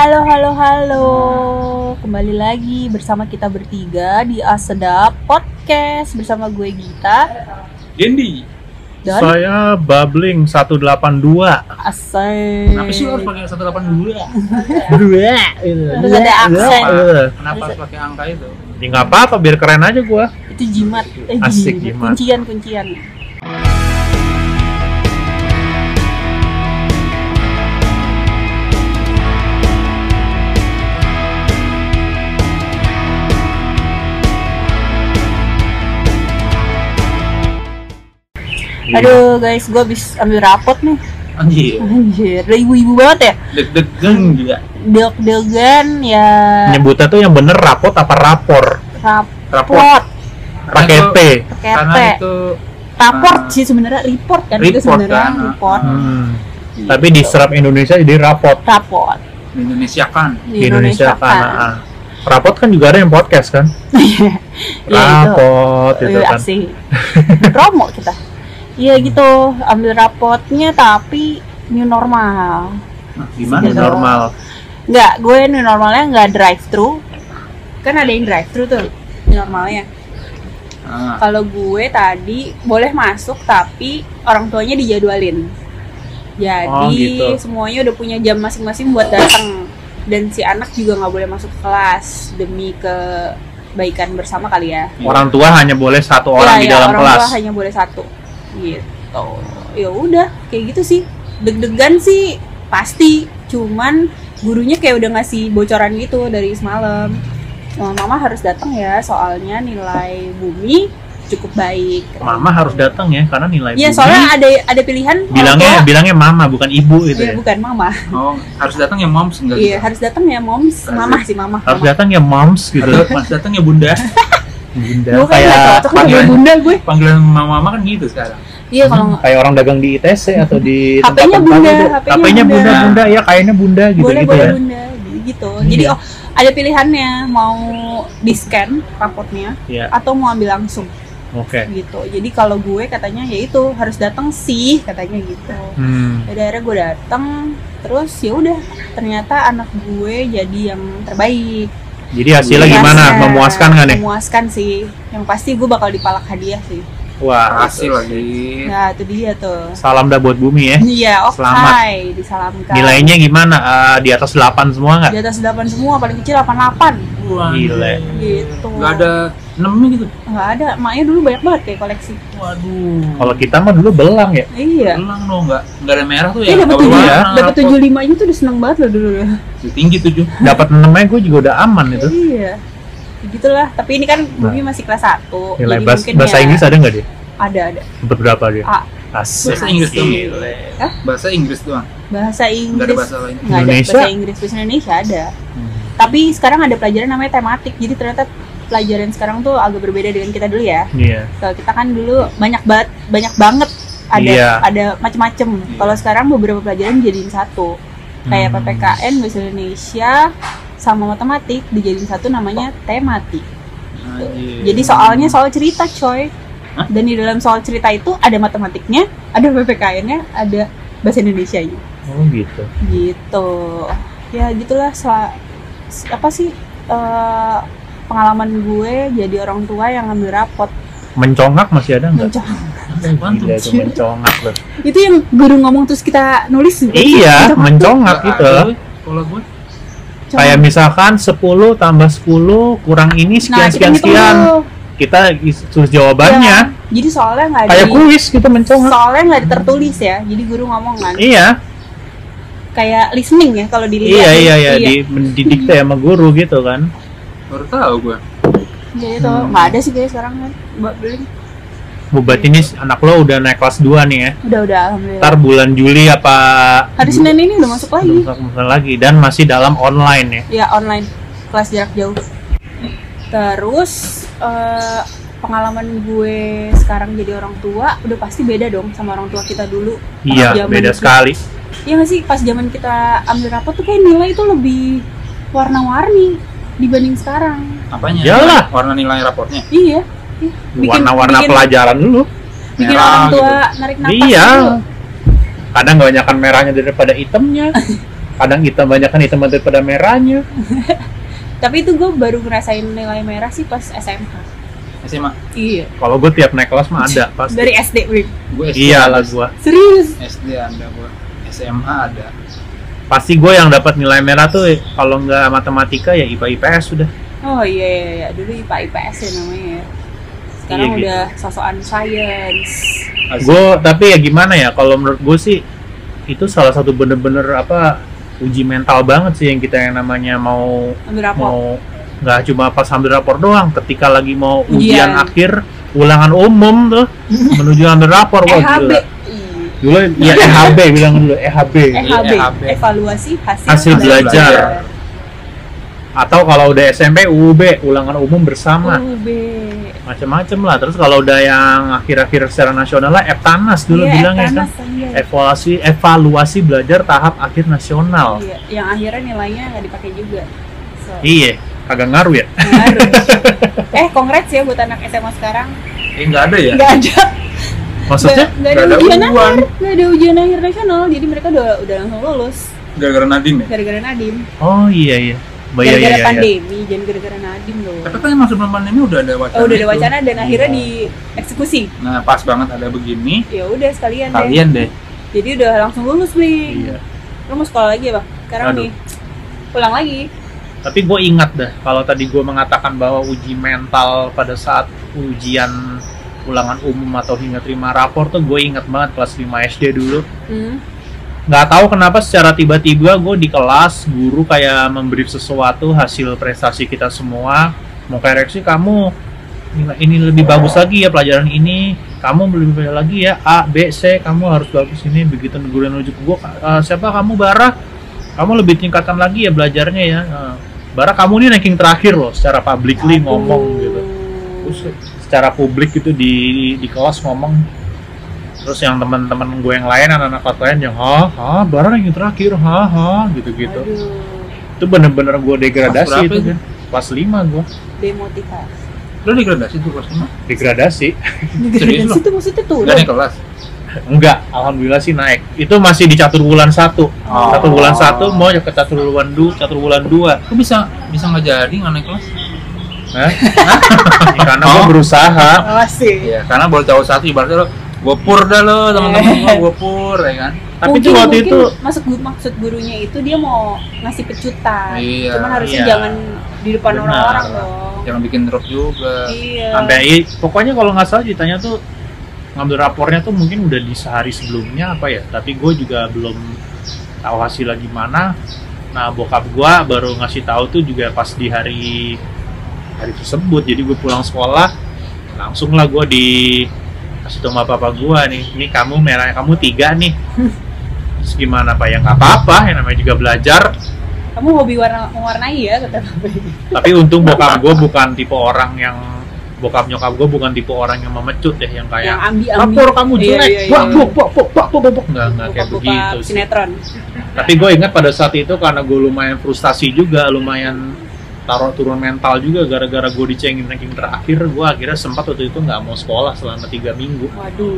Halo, halo, halo. Kembali lagi bersama kita bertiga di Asedap Podcast bersama gue Gita Dendi. dan Saya Bubbling 182. Asai. Kenapa sih harus pakai 182? Dua. Harus ada aksen. Kenapa harus pakai angka itu? Ya nggak apa-apa, biar keren aja gua. Itu jimat. Eh, Asik, jimat. Kuncian, kuncian. Aduh guys, gue habis ambil rapot nih. Anjir. Anjir, udah ibu-ibu banget ya. Deg-degan juga. Deg-degan ya. Nyebutnya tuh yang bener rapot apa rapor? Rapot. Raport. Pakai T. itu- Pakai Karena T. itu Raport Ah. sih sebenarnya report kan itu Report sebenarnya kan, ah. report. Hmm. Tapi diserap Indonesia jadi rapot. Raport di Indonesia kan. di Indonesia kan. kan. ah. Rapot kan juga ada yang podcast kan? Iya, itu. Rapot itu Iya, kan. Promo kita. Iya gitu, ambil rapotnya tapi new normal. Nah, gimana? Gitu. Normal. Enggak, gue new normalnya nggak drive thru. Kan ada yang drive thru tuh new normalnya. Ah, Kalau gue tadi boleh masuk tapi orang tuanya dijadwalin. Jadi Oh, gitu. semuanya udah punya jam masing-masing buat datang dan si anak juga nggak boleh masuk kelas demi kebaikan bersama kali ya. Orang tua hanya boleh satu orang Iya, di iya, dalam orang kelas. tua hanya boleh satu. Gitu. Ya udah, kayak gitu sih. Deg-degan sih pasti, cuman gurunya kayak udah ngasih bocoran gitu dari semalam. "Oh, Mama harus datang ya, soalnya nilai bumi cukup baik. Mama harus datang ya karena nilai Iya, bumi soalnya ada ada pilihan bilangnya bilangnya mama bukan ibu gitu Iya, ya. bukan mama. oh, harus datang ya moms enggak Iya, gitu. harus datang ya moms, mama sih mama. Harus datang ya moms gitu. Harus datang ya bunda. Bunda Gue kan kayak cocok panggilan- bunda gue. Panggilan mama-mama kan gitu sekarang. Iya kalau Hmm, kayak orang dagang di ITC atau di HP-nya bunda, gitu. HP-nya bunda. bunda bunda ya kayaknya bunda gitu boleh gitu boleh ya. bunda gitu. Iya. Jadi oh ada pilihannya mau di scan rapotnya Iya. atau mau ambil langsung Oke. gitu. Jadi kalau gue katanya ya itu harus datang sih katanya gitu. Hmm. Jadi akhirnya gue datang terus ya udah ternyata anak gue jadi yang terbaik. Jadi hasilnya gimana? Memuaskan. Memuaskan nggak nih? Memuaskan sih. Yang pasti gue bakal dipalak hadiah sih. Wah. Hasil lagi. Nah itu dia tuh. Salam dah buat bumi ya. Iya, oke. Selamat. Disalamkan. Nilainya gimana? Eh, di atas 8 semua nggak? di atas 8 semua, paling kecil 88 Wah, Gile. gitu. Enggak ada 6 gitu. Nggak ada, maknya dulu banyak banget kayak koleksi. Waduh. Kalau kita mah dulu belang ya. Iya. Belang dong, enggak enggak ada merah tuh Iya ya. dapat Nggak tujuh, ya. dapat tujuh lima itu tuh udah seneng banget loh dulu. Tinggi tujuh. Dapat 6 gue juga udah aman itu. Iya. Gitulah, tapi ini kan Bumi masih kelas 1 Nilai jadi bahasa, mungkin bahasa ya Inggris ada nggak dia? ada ada. Dapat berapa dia? A. Asik. Bahasa Inggris doang. Gile. Bahasa Inggris doang. Bahasa Inggris. Enggak ada bahasa lain. Nggak ada bahasa Inggris bahasa Indonesia ada. Hmm. Tapi sekarang ada pelajaran namanya tematik. Jadi ternyata pelajaran sekarang tuh agak berbeda dengan kita dulu ya. Iya. Kalau kita kan dulu banyak banget banyak banget ada Iya. ada macem-macem. Kalau sekarang beberapa pelajaran dijadiin satu. Kayak Hmm. PPKN bahasa Indonesia sama matematik dijadiin satu namanya tematik. Jadi soalnya soal cerita, coy. Hah? Dan di dalam soal cerita itu ada matematiknya, ada PPKN-nya, ada bahasa Indonesia-nya. Oh gitu. Gitu. Ya gitulah apa sih eh, pengalaman gue jadi orang tua yang ngambil rapot Mencongak masih ada nggak? Mencong. Apaan tuh? Gila itu mencongak loh. itu yang guru ngomong terus kita nulis Iya, mencongak gitu. ada, woy. Kalau gue Kayak misalkan 10 tambah 10 kurang ini sekian nah, kita sekian sekian. Kita is- tulis jawabannya. Iya. jadi soalnya nggak ada Kayak di- kuis gitu mencongak. soalnya nggak tertulis ya jadi guru ngomong kan Iya, kayak listening ya kalau dilihat iya, iya, iya, di didikte sama guru gitu kan. Baru tahu gue. Jadi itu Hmm. nggak ada sih kayak sekarang kan buat beli ini anak lo udah naik kelas 2 nih ya. udah udah alhamdulillah Ntar bulan Juli apa hari Senin ini udah masuk lagi Udah masuk lagi dan masih dalam online ya. ya online kelas jarak jauh terus eh, pengalaman gue sekarang jadi orang tua udah pasti beda dong sama orang tua kita dulu Iya, beda sekali. Iya nggak sih pas zaman kita ambil rapot tuh kayak nilai itu lebih warna-warni dibanding sekarang Apanya? Iyalah. Warna nilai raportnya. iya iya. Bikin- Warna-warna bikin- pelajaran dulu. bikin Merah orang tua gitu. narik napas Iya. dulu. Kadang kebanyakan merahnya daripada hitamnya. kadang hitam banyak kan hitam daripada merahnya Tapi itu gue baru ngerasain nilai merah sih pas SMK. SMA. Iya. kalau gue tiap naik kelas mah ada pasti Dari SD, Win. Gue SD iya ada lah sih. gue Serius. SD ada gue. SMA ada. Pasti gue yang dapat nilai merah tuh kalau nggak matematika ya IPA IPS sudah Oh iya iya, iya. dulu IPA IPS ya namanya ya. Sekarang Iya, gitu. udah sosokan science. Gue tapi ya gimana ya kalau menurut gue sih itu salah satu bener-bener apa uji mental banget sih yang kita yang namanya mau mau nggak cuma pas ambil rapor doang ketika lagi mau ujian, Ujian. akhir ulangan umum tuh menuju ambil rapor wah gila Iya. Dulu ya EHB bilang dulu EHB EHB, EHB. evaluasi hasil, Hasil belajar. belajar. atau kalau udah SMP UUB ulangan umum bersama UB. macam-macam lah terus kalau udah yang akhir-akhir secara nasional lah Eptanas dulu Iya, bilangnya kan iya. evaluasi evaluasi belajar tahap akhir nasional Iya, yang akhirnya nilainya nggak dipakai juga. So, iya kagak ngaruh ya ngaruh. eh, congrats ya buat anak SMA sekarang. Eh nggak ada ya? Nggak ada. Maksudnya Nggak ada, ujian akhir, nggak ada ujian akhir nasional. Jadi mereka udah udah langsung lulus Gara-gara Nadim ya? gara-gara Nadim. oh iya iya Oh, iya, Gara-gara iya, iya. pandemi, jangan gara-gara Nadim loh. Tapi kan yang masuk pandemi udah ada wacana. Oh, udah ada itu. wacana dan akhirnya dieksekusi. Nah pas banget ada begini. Ya udah sekalian deh. Kalian deh. Jadi udah langsung lulus, Bling. Iya. Lo mau sekolah lagi ya, Bang? Sekarang Aduh. nih. Pulang lagi. Tapi gue ingat dah kalau tadi gue mengatakan bahwa uji mental pada saat ujian ulangan umum atau hingga terima rapor tuh gue ingat banget kelas 5 SD dulu. Hmm. Nggak tahu kenapa secara tiba-tiba gue di kelas guru kayak memberi sesuatu hasil prestasi kita semua. Mau koreksi kamu ini lebih bagus lagi ya pelajaran ini. Kamu lebih bagus lagi ya A B C. Kamu harus bagus ini. Begitu guru yang ke gue "Eh, siapa? Kamu Bara? Kamu lebih tingkatkan lagi ya belajarnya ya. Eh, Bara kamu ini ranking terakhir loh secara publicly ngomong gitu. Terus secara publik itu di di kelas ngomong terus yang teman-teman gue yang lain anak-anak kelas lain yang ha ha Bara ranking terakhir ha ha gitu gitu Aduh. itu bener-bener gue degradasi itu itu? kan kelas 5 gue Demotivasi. Lo degradasi tuh kelas lima? degradasi lo? Itu maksudnya tuh. Gak naik kelas. enggak alhamdulillah sih naik itu masih di catur bulan satu Oh. catur bulan satu mau ke catur bulan dua catur bulan dua Kok bisa bisa nggak jadi nggak naik kelas? Hah? karena gue Oh. berusaha Oh, sih. Iya, karena baru jauh satu ibaratnya lo gue pur dah lo teman-teman gue gue pur ya kan. tapi mungkin, waktu mungkin itu maksud gu- maksud gurunya itu dia mau ngasih pecutan. Iya. Cuman harusnya Iya. jangan di depan orang-orang dong. Jangan bikin drop juga. Iya. sampai i- pokoknya kalau nggak salah ceritanya tuh ngambil rapornya tuh mungkin udah di sehari sebelumnya apa ya tapi gue juga belum tahu hasilnya gimana nah bokap gue baru ngasih tahu tuh juga pas di hari hari tersebut jadi gue pulang sekolah langsung lah gue di kasih tahu sama papa gue nih ini kamu merahnya kamu tiga nih Terus gimana pak ya nggak apa-apa yang namanya juga belajar Kamu hobi warna mewarnai ya kata tapi untung bokap gue bukan tipe orang yang bokap nyokap gue bukan tipe orang yang memecut ya yang kayak Yang ambi-ambi. lapor kamu Iya, jelek iya, iya, iya. bok bok bok bok bok bok nggak nggak kayak begitu sih. sinetron. tapi gue ingat pada saat itu karena gue lumayan frustasi juga lumayan taruh turun mental juga gara-gara gue dicengin ranking terakhir gue akhirnya sempat waktu itu nggak mau sekolah selama tiga minggu Waduh.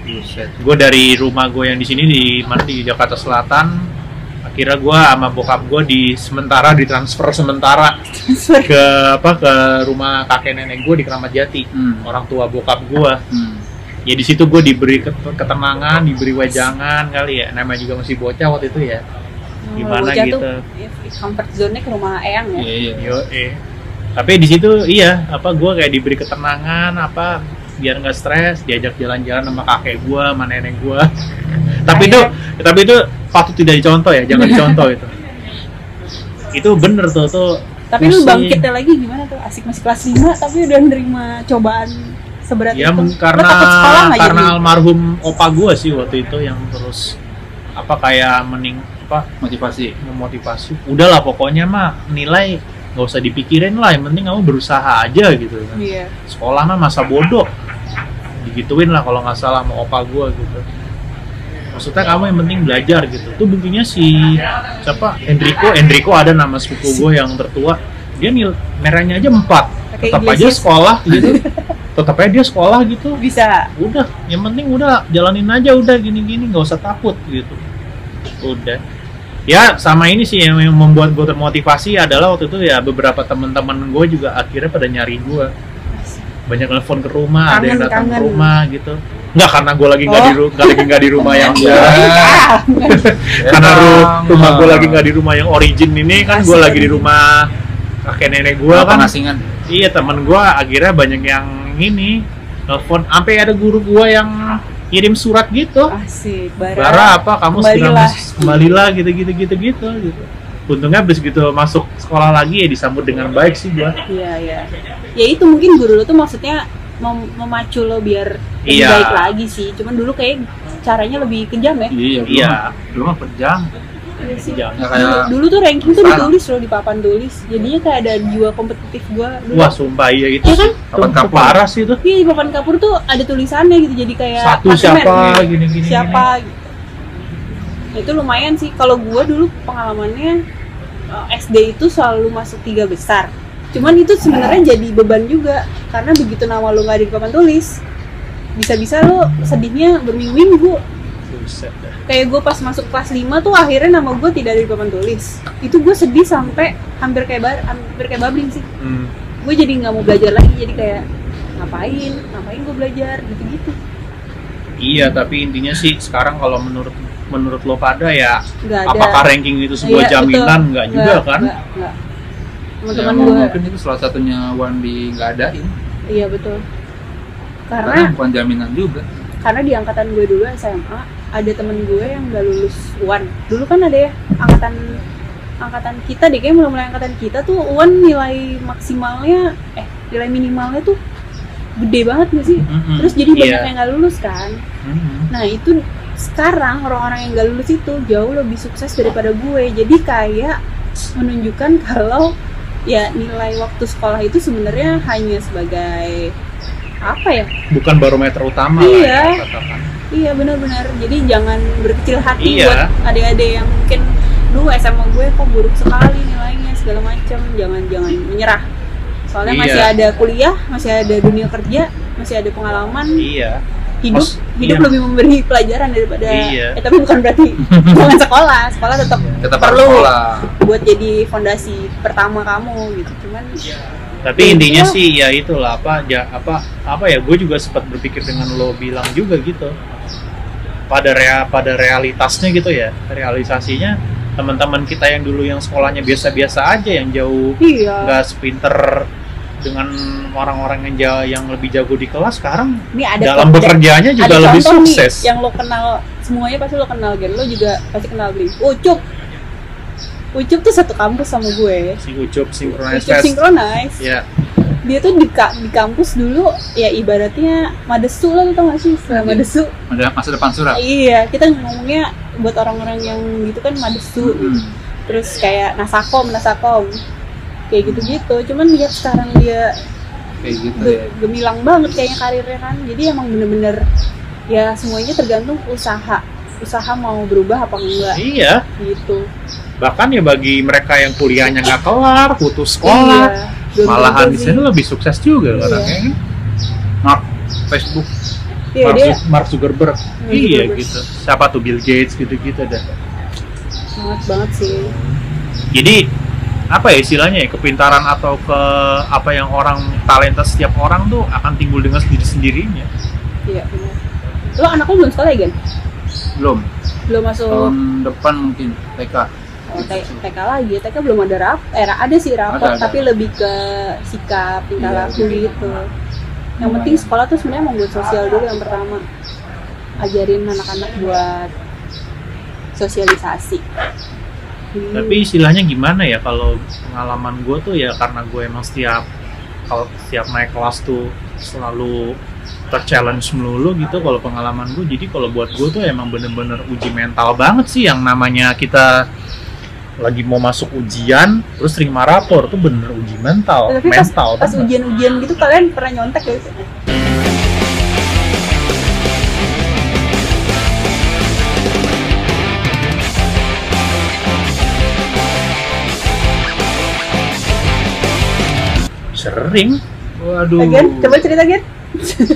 Buset. gue dari rumah gue yang di sini di mana di Jakarta Selatan akhirnya gue sama bokap gue di sementara ditransfer sementara ke apa ke rumah kakek nenek gue di Keramat Jati Hmm. orang tua bokap gue Hmm. ya di situ gue diberi ket- ketenangan diberi wejangan kali ya namanya juga masih bocah waktu itu ya Gimana Bocah gitu. Tuh, comfort zone-nya ke rumah Eyang ya. Iya iya. yo eh tapi di situ iya apa gue kayak diberi ketenangan apa biar nggak stres diajak jalan-jalan sama kakek gue sama nenek gue tapi itu tapi itu patut tidak dicontoh ya jangan dicontoh itu itu bener tuh tuh Tapi lu bangkitnya lagi gimana tuh? Asik masih kelas 5 tapi udah nerima cobaan seberat ya itu. karena karena jadi? almarhum opa gue sih waktu itu yang terus apa kayak mening apa Motivasi. memotivasi. Udahlah pokoknya mah nilai nggak usah dipikirin lah yang penting kamu berusaha aja gitu. Kan Iya. sekolah mah masa bodoh. Digituin lah kalau nggak salah sama opa gue gitu. Maksudnya kamu yang penting belajar gitu. Tuh buktinya si siapa? Enrico. Enrico ada nama sepupu gue yang tertua. Dia nil merahnya aja empat. Tetap aja Iglesias. sekolah gitu. Tetap aja dia sekolah gitu. Bisa. udah yang penting udah jalanin aja udah gini-gini nggak usah takut gitu. Udah ya sama ini sih yang, membuat gue termotivasi adalah waktu itu ya beberapa teman-teman gue juga akhirnya pada nyari gue banyak telepon ke rumah ada yang Kangen, datang ke kangen. rumah gitu nggak karena gue lagi nggak di Oh. ru- nggak lagi nggak di rumah yang Iya. Ah, karena ru- Emang, rumah gue lagi nggak di rumah yang origin ini kan gue lagi di rumah kakek nenek gue kan pengasingan? iya temen gue akhirnya banyak yang ini telepon sampai ada guru gue yang kirim surat gitu asik bara, Bara apa kamu segera Kembalilah. mas- kembalilah gitu gitu gitu gitu gitu untungnya habis gitu masuk sekolah lagi ya disambut dengan baik sih gua iya iya ya itu mungkin guru lo tuh maksudnya mem- memacu lo biar lebih Iya. baik lagi sih cuman dulu kayak caranya lebih kejam ya Iya, dulu Iya. Dulu mah pejam. Iya. Ya Dulu, kayak dulu tuh ranking tuh ditulis loh di papan tulis. Jadinya kayak ada jiwa kompetitif gua dulu. Wah sumpah iya itu Iya kan? Papan kapur. parah sih itu. Iya di papan kapur tuh ada tulisannya gitu jadi kayak satu siapa gini gini siapa gitu. Nah, itu lumayan sih. Kalau gua dulu pengalamannya eh, SD itu selalu masuk tiga besar. Cuman itu sebenarnya jadi beban juga karena begitu nama lo nggak di papan tulis bisa-bisa lo sedihnya berminggu-minggu Buset dah. kayak gue pas masuk kelas 5 tuh akhirnya nama gue tidak ada di papan tulis itu gue sedih sampai hampir kayak bar hampir kayak babling sih Hmm. gue jadi nggak mau belajar lagi jadi kayak ngapain ngapain gue belajar gitu-gitu iya tapi intinya sih sekarang kalau menurut menurut lo pada ya ada apakah ranking itu sebuah Iya, jaminan nggak juga kan nggak, nggak. ya, teman-teman emang gue mungkin itu salah satunya Wandi nggak adain. iya betul Karena karena bukan jaminan juga. karena di angkatan gue dulu SMA ada temen gue yang gak lulus UAN dulu kan ada ya angkatan angkatan kita deh kayak mulai mulai angkatan kita tuh UAN nilai maksimalnya eh nilai minimalnya tuh gede banget gak sih Mm-mm. terus jadi Iya. banyak yang gak lulus kan Mm-mm. nah itu sekarang orang-orang yang gak lulus itu jauh lebih sukses daripada gue jadi kayak menunjukkan kalau ya nilai waktu sekolah itu sebenarnya hanya sebagai apa ya bukan barometer utama Iya. lah ya katakan Iya benar-benar. Jadi jangan berkecil hati Iya. buat adik-adik yang mungkin dulu SMA gue kok buruk sekali nilainya segala macam. Jangan jangan menyerah. Soalnya Iya. masih ada kuliah, masih ada dunia kerja, masih ada pengalaman. iya Hidup Mas- hidup iya. lebih memberi pelajaran daripada. Iya. Eh tapi bukan berarti jangan sekolah. Sekolah tetap Tetap harus perlu sekolah. buat jadi fondasi pertama kamu gitu. Cuman tapi Ya, intinya iya. sih ya itulah apa ya apa apa ya gue juga sempat berpikir dengan lo bilang juga gitu pada rea pada realitasnya gitu ya. Realisasinya teman-teman kita yang dulu yang sekolahnya biasa-biasa aja yang jauh iya. nggak sepinter dengan orang-orang yang jauh yang lebih jago di kelas sekarang Ini ada dalam bekerjanya juga ada lebih sukses nih yang lo kenal semuanya pasti lo kenal Gen. Lo juga pasti kenal Bling Ucup. Ucup tuh satu kampus sama gue. Si Ucup Synchronize Ucup Synchronize. Ya dia tuh di, ka- di kampus dulu ya ibaratnya madesu lah lo tau gak sih? Istilah Iya. madesu. Masa depan surat. iya kita ngomongnya buat orang-orang yang gitu kan madesu. Hmm. terus kayak nasakom nasakom. Kayak gitu-gitu. Cuman lihat sekarang dia Kayak gitu ge- ya. gemilang banget kayaknya karirnya kan. Jadi emang bener-bener ya semuanya tergantung usaha. Usaha mau berubah apa enggak. Iya. Gitu. Bahkan ya bagi mereka yang kuliahnya nggak kelar putus sekolah Iya, malahan di sini lebih sukses juga Iya. katanya kan Mark Facebook. iya Mark, dia Mark Zuckerberg Mark iya Zuckerberg. gitu siapa tuh Bill Gates gitu-gitu dah semangat banget sih jadi apa ya istilahnya ya kepintaran atau ke apa yang orang talenta setiap orang tuh akan timbul dengan sendiri sendirinya iya benar lo anak lo belum sekolah ya Gen? Belum. belum masuk Tahun depan mungkin TK. T- TK lagi TK belum ada rap eh ada sih rapor Ada, ada. tapi lebih ke sikap tingkah Iya, laku gitu. Yang penting sekolah tuh sebenarnya mau buat sosial dulu yang pertama. Ajarin anak-anak buat sosialisasi. Hmm. tapi istilahnya gimana ya kalau pengalaman gue tuh ya karena gue emang setiap kalau setiap naik kelas tuh selalu ter-challenge melulu gitu kalau pengalaman gue jadi kalau buat gue tuh emang bener-bener uji mental banget sih yang namanya kita lagi mau masuk ujian terus terima rapor tuh bener uji mental Tapi mental pas ujian-ujian gitu kalian pernah nyontek ya? sering Waduh. Gen, coba cerita Gen.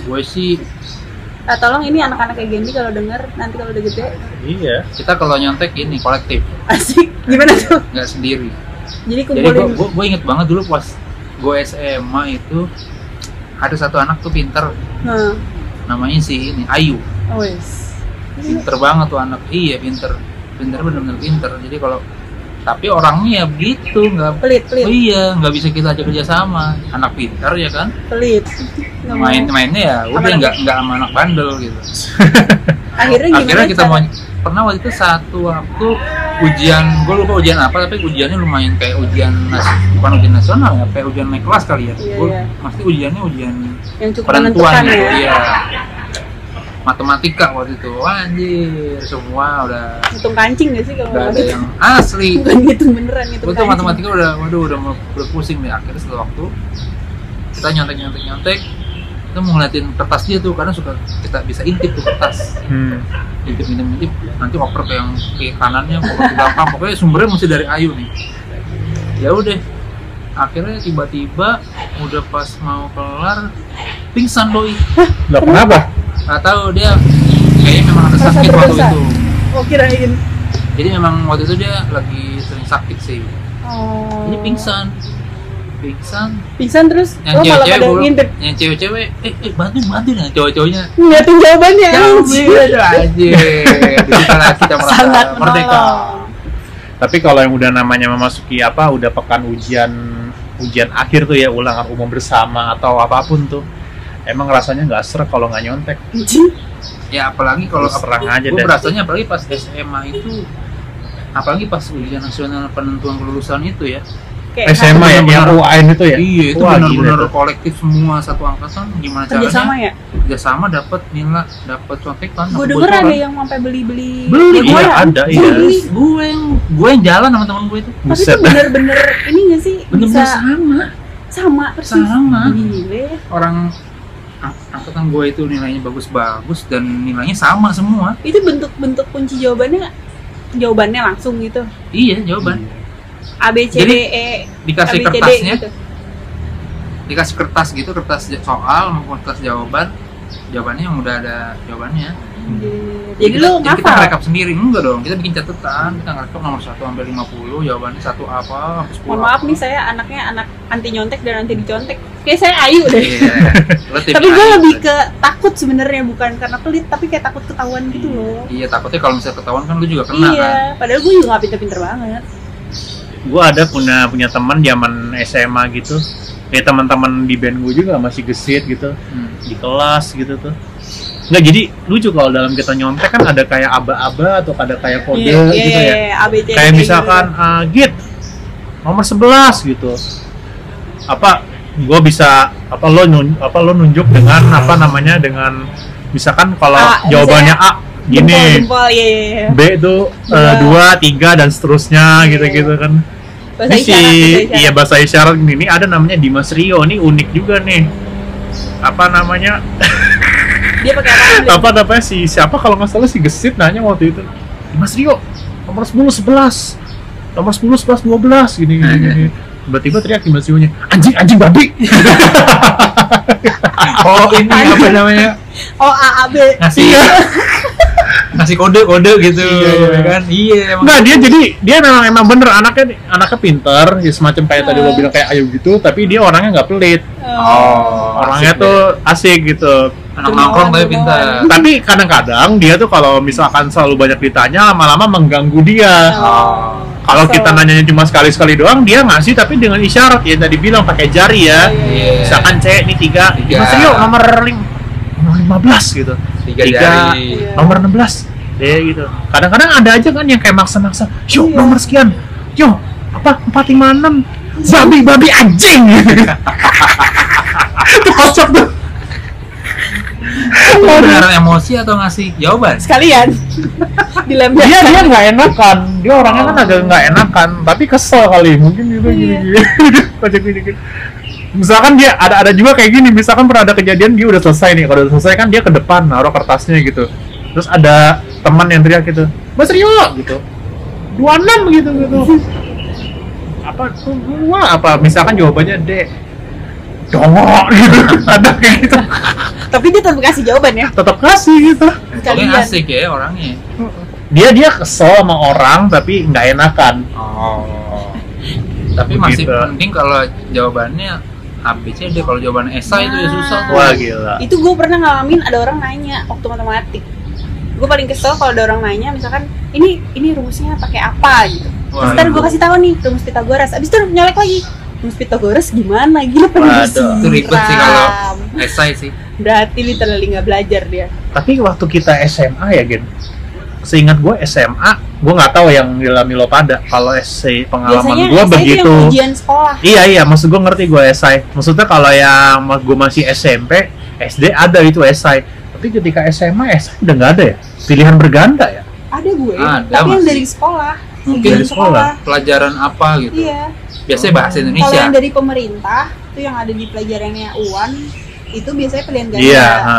Gue sih Ah, tolong ini anak-anak kayak Gendy kalau denger nanti kalau udah gede iya Kita kalau nyontek ini kolektif, asik gimana tuh? Nggak sendiri. jadi Jadi gue kumpulin. gue inget banget dulu pas gue SMA itu ada satu anak tuh pinter. Nah. Namanya si ini Ayu. Oh wes pinter banget tuh anak. Iya pinter. Pinter bener-bener pinter. Jadi kalau tapi orangnya ya begitu nggak pelit pelit. Oh iya nggak bisa kita ajak kerja sama. Anak pinter ya kan? Pelit. Main mainnya ya udah nggak nggak sama anak bandel gitu. Akhirnya gimana akhirnya kita mau pernah waktu itu satu waktu ujian gue lupa ujian apa tapi ujiannya lumayan kayak ujian nas bukan ujian nasional ya kayak ujian naik kelas kali ya. Iya, Gua- iya. pasti ujiannya ujian yang cukup penentuan gitu ya. iya. Matematika waktu itu. Wah, anjir semua udah hitung kancing gak sih kalau udah ada yang asli. Bukan hitung beneran hitung gue tuh matematika udah waduh udah mau udah pusing deh akhirnya setelah waktu kita nyontek nyontek nyontek kita mau ngeliatin kertas dia tuh karena suka kita bisa intip tuh kertas. Hmm. intip intip intip. Nanti oper ke yang ke kanannya oper ke belakang. Pokoknya sumbernya mesti dari Ayu nih. Ya udah. Akhirnya tiba-tiba udah pas mau kelar pingsan doi. Lah, kenapa? Nggak tahu dia kayaknya memang ada sakit waktu berdosa. itu. Oh kirain. Jadi memang waktu itu dia lagi sering sakit sih. Oh. Jadi pingsan pingsan. Pingsan terus yang lo malah cewek-cewek pada belum- ngintip. Yang cewek-cewek eh, eh bantu bantu nah cowok-cowoknya. Ngeliatin jawabannya ya anjir. aja di situlah kita merasa sangat merdeka. menolong. Tapi kalau yang udah namanya memasuki apa udah pekan ujian ujian akhir tuh ya ulangan umum bersama atau apa pun tuh emang rasanya nggak serak kalau nggak nyontek. Anjing. ya apalagi kalau Terus terang aja gue deh. berasanya apalagi pas SMA itu apalagi pas ujian nasional penentuan kelulusan itu ya kayak SMA ya benar-benar- yang UAN itu ya? Iya itu benar-benar kolektif semua satu angkatan gimana kerja caranya? sama ya? Kerjasama dapat nilai dapat contekan gue denger ada yang sampai beli beli Beli, gue iya, ya. ada, iya. beli. gue yang gue yang jalan sama teman gue itu. Tapi tuh bener-bener ini gak sih? Bener-bener bisa sama. sama persis. Sama. Gile. orang ang- angkatan gue itu nilainya bagus-bagus dan nilainya sama semua. Itu bentuk-bentuk kunci jawabannya jawabannya langsung gitu? Iya jawaban A B C D Jadi, E dikasih A, B, C, D kertasnya. gitu. dikasih kertas gitu kertas soal maupun kertas jawaban. Jawabannya yang udah ada jawabannya. Jadi kita, lu jadi kita ngerekap sendiri. Enggak dong kita bikin catatan. Kita ngerekap nomor 1 sampai 50 jawabannya satu apa sampai 10 mohon maaf apa. nih saya anaknya anak anti nyontek dan anti dicontek. Kayak saya ayu deh. Iya Lo tim tapi gue lebih ke takut sebenarnya bukan karena pelit tapi kayak takut ketahuan gitu loh. iya takutnya kalau misalnya ketahuan kan lu juga kena iya kan. padahal gue juga gak pinter-pinter banget gue ada punya punya teman zaman SMA gitu. Ya teman-teman di band gue juga masih gesit gitu. Hmm. di kelas gitu tuh. Nggak jadi lucu kalau dalam kita nyontek kan ada kayak aba-aba atau ada kayak kode Iya, iya, gitu iya, ya. iya, A, B, C, D, kayak gitu. misalkan ah, git nomor 11 gitu. Apa gue bisa apa lo nun, apa lo nunjuk dengan apa namanya dengan misalkan kalau A, jawabannya A gini. Jempol iya iya iya. B itu Dua. eh, dua tiga dan seterusnya Iya, gitu-gitu kan. Bahasa ini si isyarat, bahasa isyarat. iya bahasa isyarat ini ada namanya Dimas Rio ini unik juga nih. Apa namanya? Dia pakai apa apa namanya si siapa? Kalau nggak salah si gesit nanya waktu itu. Dimas Rio nomor 10 11 nomor 10 11 12 gini gini, gini. tiba-tiba teriak Dimas Rio nya anjing anjing babi. Oh ini apa namanya? Oh A A B ngasih kode kode gitu Iya, iya. ya kan iya emang Enggak, dia jadi dia memang emang bener anaknya anaknya pinter, ya semacam kayak tadi lo Oh. bilang kayak Ayu gitu, tapi dia orangnya nggak pelit, Oh, orangnya asik tuh asik gitu. anak nongkrong tapi pintar Tapi kadang-kadang dia tuh kalau misalkan selalu banyak ditanya, lama-lama mengganggu dia. Oh. Kalau kita nanyanya cuma sekali-sekali doang, dia ngasih tapi dengan isyarat ya tadi bilang pakai jari ya. Iya. Misalkan C ini tiga, Tiga. Mas Rio nomor lim nomor 15 gitu. Tiga, Tiga. jari nomor 16 ya gitu. Kadang-kadang ada aja kan yang kayak maksa-maksa yo Iya. nomor sekian. Yo apa 456 babi babi anjing. Itu kocak tuh. Beneran emosi atau ngasih jawaban. Sekalian. Dia dilempar dia nggak enakan. Dia orangnya kan agak nggak enakan. Tapi kesel kali mungkin gitu gini Iya. gini misalkan dia ada ada juga kayak gini misalkan pernah ada kejadian dia udah selesai nih. Kalau udah selesai kan dia ke depan naruh kertasnya gitu. Terus ada teman yang teriak gitu Mas Rio! gitu. 26 gitu gitu. Apa dua apa? Misalkan jawabannya D dongok! gitu. Ada kayak gitu. Tapi dia tetap kasih jawaban ya. tetap kasih gitu. Sekalian. asik ya orangnya. dia dia kesel sama orang tapi nggak enakan. Oh. Tapi masih Begitu. penting kalau jawabannya ABC deh. Kalau jawaban esai itu ya susah. tuh. wah gila Itu gue pernah ngalamin ada orang nanya waktu matematik. Gue paling kesel kalau ada orang nanya misalkan ini ini rumusnya pakai apa gitu. Terus Wah, ntar itu. gue kasih tahu nih rumus Pitagoras. Abis itu nyolek lagi. Rumus Pitagoras gimana? Gila pengen Waduh. disiram. Itu ribet sih kalau esai sih. Berarti literally nggak belajar dia. tapi waktu kita SMA ya gen seingat gue SMA gue nggak tahu yang di Milo pada kalau essay pengalaman gue begitu yang ujian sekolah. iya iya maksud gue ngerti gue esai maksudnya kalau yang gue masih SMP SD ada itu esai tapi ketika SMA esai udah nggak ada ya pilihan berganda ya Ada gue, Ada, tapi yang masih. dari sekolah. Mungkin Ujian dari sekolah. Pelajaran apa gitu. Iya. Biasanya bahasa Kalau Indonesia. yang dari pemerintah itu yang ada di pelajarannya UAN itu biasanya pilihan ganda. iya ha.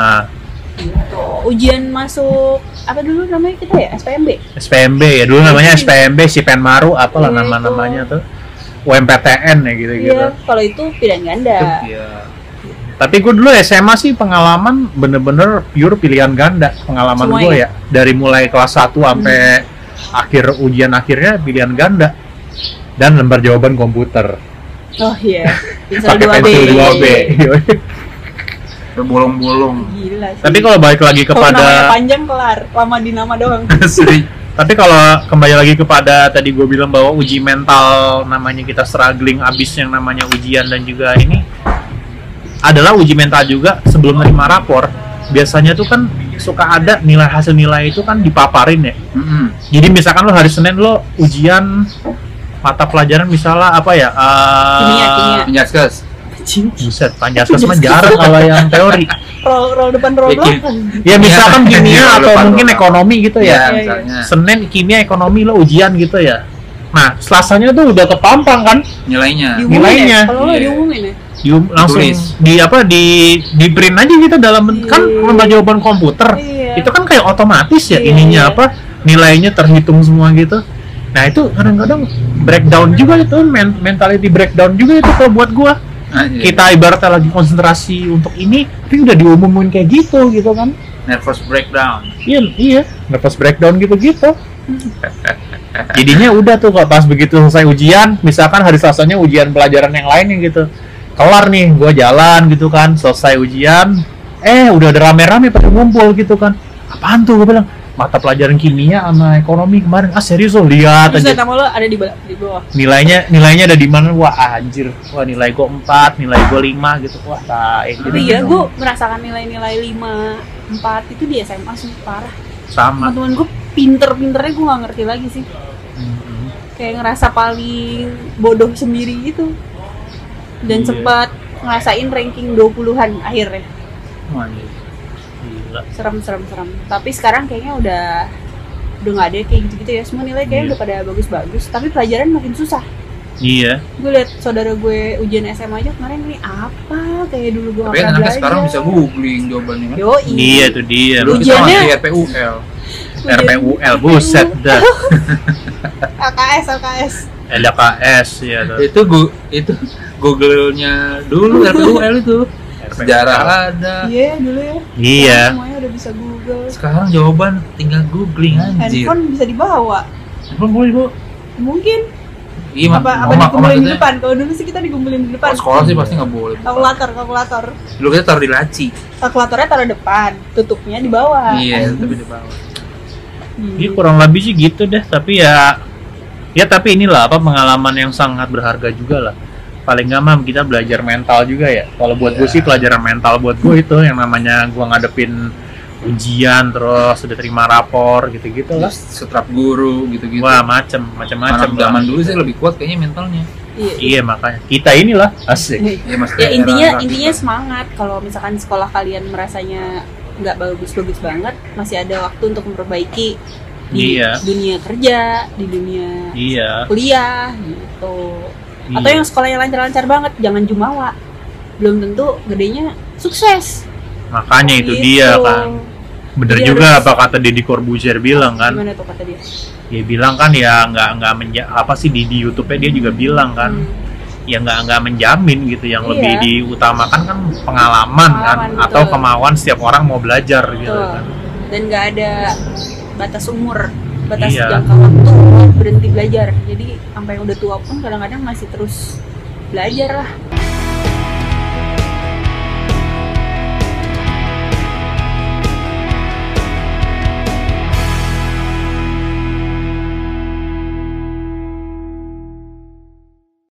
Gitu. Ujian masuk apa dulu namanya kita ya SPMB. SPMB ya dulu namanya Iya. SPMB si Penmaru apalah Iya, nama itu. namanya tuh UMPTN ya gitu gitu Iya, kalau itu pilihan ganda. Iya. Tapi gue dulu SMA sih pengalaman bener-bener pure pilihan ganda pengalaman gue ya? ya dari mulai kelas 1 sampai akhir ujian akhirnya pilihan ganda dan lembar jawaban komputer Oh iya, pakai 2B. pensil 2B. Berbolong-bolong. Gila sih. Tapi kalau balik lagi kepada panjang kelar, lama di nama doang. Asli. tapi kalau kembali lagi kepada tadi gue bilang bahwa uji mental namanya kita struggling abis yang namanya ujian dan juga ini adalah uji mental juga sebelum menerima rapor biasanya tuh kan suka ada nilai hasil nilai itu kan dipaparin ya Mm-mm. Jadi misalkan lo hari Senin lo ujian mata pelajaran misalnya apa ya? eh, Kimia, kimia. Penjaskes. Buset, panjaskes mah jarang kalau yang teori. Roll, roll depan, roll belakang. Ya misalkan Kimia, kimia atau lupa, mungkin ekonomi gitu Ya, ya. iya. misalnya. Senin kimia ekonomi lo ujian gitu ya. Nah, selasanya tuh udah kepampang kan? Nilainya. Diumumin Nilainya. ya? Kalau lo Iya. diumumin ya? Langsung Tulis. di apa di di print aja gitu dalam kan Iya. lembar jawaban komputer. Iya. Itu kan kayak otomatis ya Iya, ininya iya. apa? Nilainya terhitung semua gitu. Nah, itu kadang-kadang breakdown juga itu men- mentality breakdown juga itu kalau buat gua. Anjir. kita ibaratnya lagi konsentrasi untuk ini tapi udah diumumin kayak gitu gitu kan. Nervous breakdown. iya iya. Nervous breakdown gitu gitu jadinya udah tuh kalau pas begitu selesai ujian misalkan hari selasanya ujian pelajaran yang lainnya gitu. Kelar nih gua jalan gitu kan selesai ujian. Eh udah ada rame-rame pada ngumpul gitu kan. Apaan tuh gue bilang mata pelajaran kimia sama ekonomi kemarin ah serius lo lihat Terus aja nama lo ada di, bawah- di bawah. nilainya nilainya ada di mana wah anjir wah nilai gua 4 nilai gua 5 gitu wah tai Tapi iya, gue merasakan nilai-nilai 5, 4 itu di SMA sih, parah. sama Teman-teman gue pinter-pinternya gue gak ngerti lagi sih. Mhm. Kayak ngerasa paling bodoh sendiri gitu. Dan Iya. sempat ngerasain ranking 20-an akhirnya. Wah. Gila Serem, serem, serem. Tapi sekarang kayaknya udah udah nggak ada kayak gitu-gitu ya. Semua nilai kayaknya Iya. udah pada bagus-bagus. Tapi pelajaran makin susah. iya Gue liat saudara gue ujian SMA aja kemarin ini apa kayak dulu gue Tapi kan anaknya sekarang bisa googling jawabannya kan. Yo, iya tuh dia kita Ujiannya- masih RPUL. RPUL buset dah LKS, LKS. LKS ya tuh Itu gu itu Google-nya dulu RPUL itu. Sejarah ada. Iya dulu ya. iya Sekarang Semuanya udah bisa Google. Sekarang jawaban tinggal googling anjir. Handphone bisa dibawa. Handphone boleh, Bu. Mungkin. Iya, apa apa Mama- dikumpulin di depan? Kalau dulu sih kita dikumpulin di depan. Kalau sekolah sih pasti nggak boleh. Kalkulator, kalkulator. Dulu kita taruh di laci. Kalkulatornya taruh depan, tutupnya di bawah. Iya, tapi di bawah. Hmm. Iya kurang lebih sih gitu deh tapi ya ya tapi inilah apa pengalaman yang sangat berharga juga lah paling nggak mah kita belajar mental juga ya kalau buat gue Iya. sih pelajaran mental buat gue itu yang namanya gue ngadepin ujian terus udah terima rapor gitu-gitu lah setrap guru gitu-gitu. wah macem macem-macem Anak zaman dulu sih lebih kuat kayaknya mentalnya. Iya. iya makanya kita inilah asik Iya, Mas. Ya intinya intinya kita. semangat. Kalau misalkan sekolah kalian merasanya nggak bagus-bagus banget, masih ada waktu untuk memperbaiki di Iya. dunia kerja, di dunia iya kuliah gitu. Atau iya. yang sekolahnya lancar-lancar banget, jangan jumawa. Belum tentu gedenya sukses. makanya itu Gitu. dia kan bener Jadi juga harus- apa kata Deddy Corbuzier bilang kan Gimana tuh kata dia? dia bilang kan ya nggak nggak menja apa sih di di YouTube-nya dia juga bilang kan Hmm. ya nggak nggak menjamin gitu yang Iya. lebih diutamakan kan pengalaman, kan Pengalaman, atau betul. kemauan setiap orang mau belajar gitu Betul. kan dan nggak ada batas umur batas Iya. jangka waktu berhenti belajar jadi sampai udah tua pun kadang-kadang masih terus belajar lah